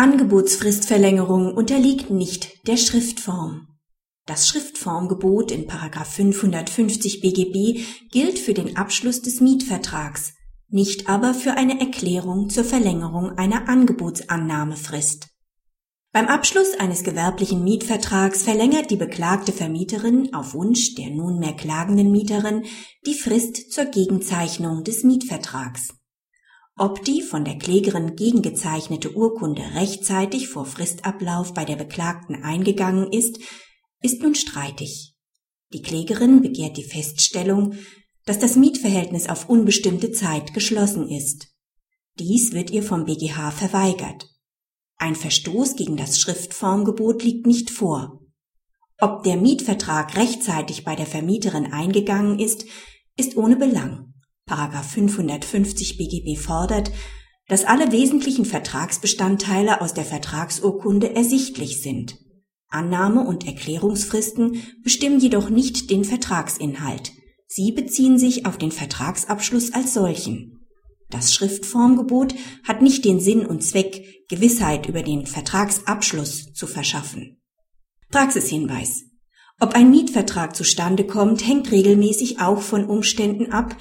Angebotsfristverlängerung unterliegt nicht der Schriftform. Das Schriftformgebot in 550 BGB gilt für den Abschluss des Mietvertrags, nicht aber für eine Erklärung zur Verlängerung einer Angebotsannahmefrist. Beim Abschluss eines gewerblichen Mietvertrags verlängert die beklagte Vermieterin auf Wunsch der nunmehr klagenden Mieterin die Frist zur Gegenzeichnung des Mietvertrags. Ob die von der Klägerin gegengezeichnete Urkunde rechtzeitig vor Fristablauf bei der Beklagten eingegangen ist, ist nun streitig. Die Klägerin begehrt die Feststellung, dass das Mietverhältnis auf unbestimmte Zeit geschlossen ist. Dies wird ihr vom BGH verweigert. Ein Verstoß gegen das Schriftformgebot liegt nicht vor. Ob der Mietvertrag rechtzeitig bei der Vermieterin eingegangen ist, ist ohne Belang. Paragraph 550 BGB fordert, dass alle wesentlichen Vertragsbestandteile aus der Vertragsurkunde ersichtlich sind. Annahme und Erklärungsfristen bestimmen jedoch nicht den Vertragsinhalt. Sie beziehen sich auf den Vertragsabschluss als solchen. Das Schriftformgebot hat nicht den Sinn und Zweck, Gewissheit über den Vertragsabschluss zu verschaffen. Praxishinweis. Ob ein Mietvertrag zustande kommt, hängt regelmäßig auch von Umständen ab,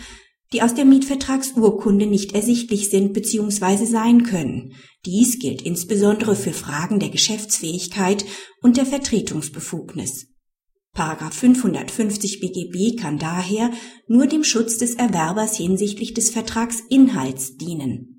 die aus der Mietvertragsurkunde nicht ersichtlich sind bzw. sein können. Dies gilt insbesondere für Fragen der Geschäftsfähigkeit und der Vertretungsbefugnis. Paragraph 550 BGB kann daher nur dem Schutz des Erwerbers hinsichtlich des Vertragsinhalts dienen